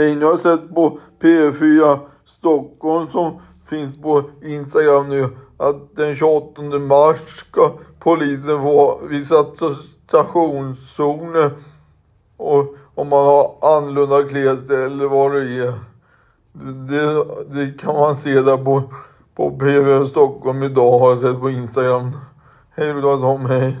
Hej, har sett på P4 Stockholm som finns på Instagram nu att den 28 mars ska polisen få visitationszoner och om man har annorlunda klädsel eller vad det är. Det, det kan man se där på, på P4 Stockholm idag har jag sett på Instagram. Hej då Tom, hej.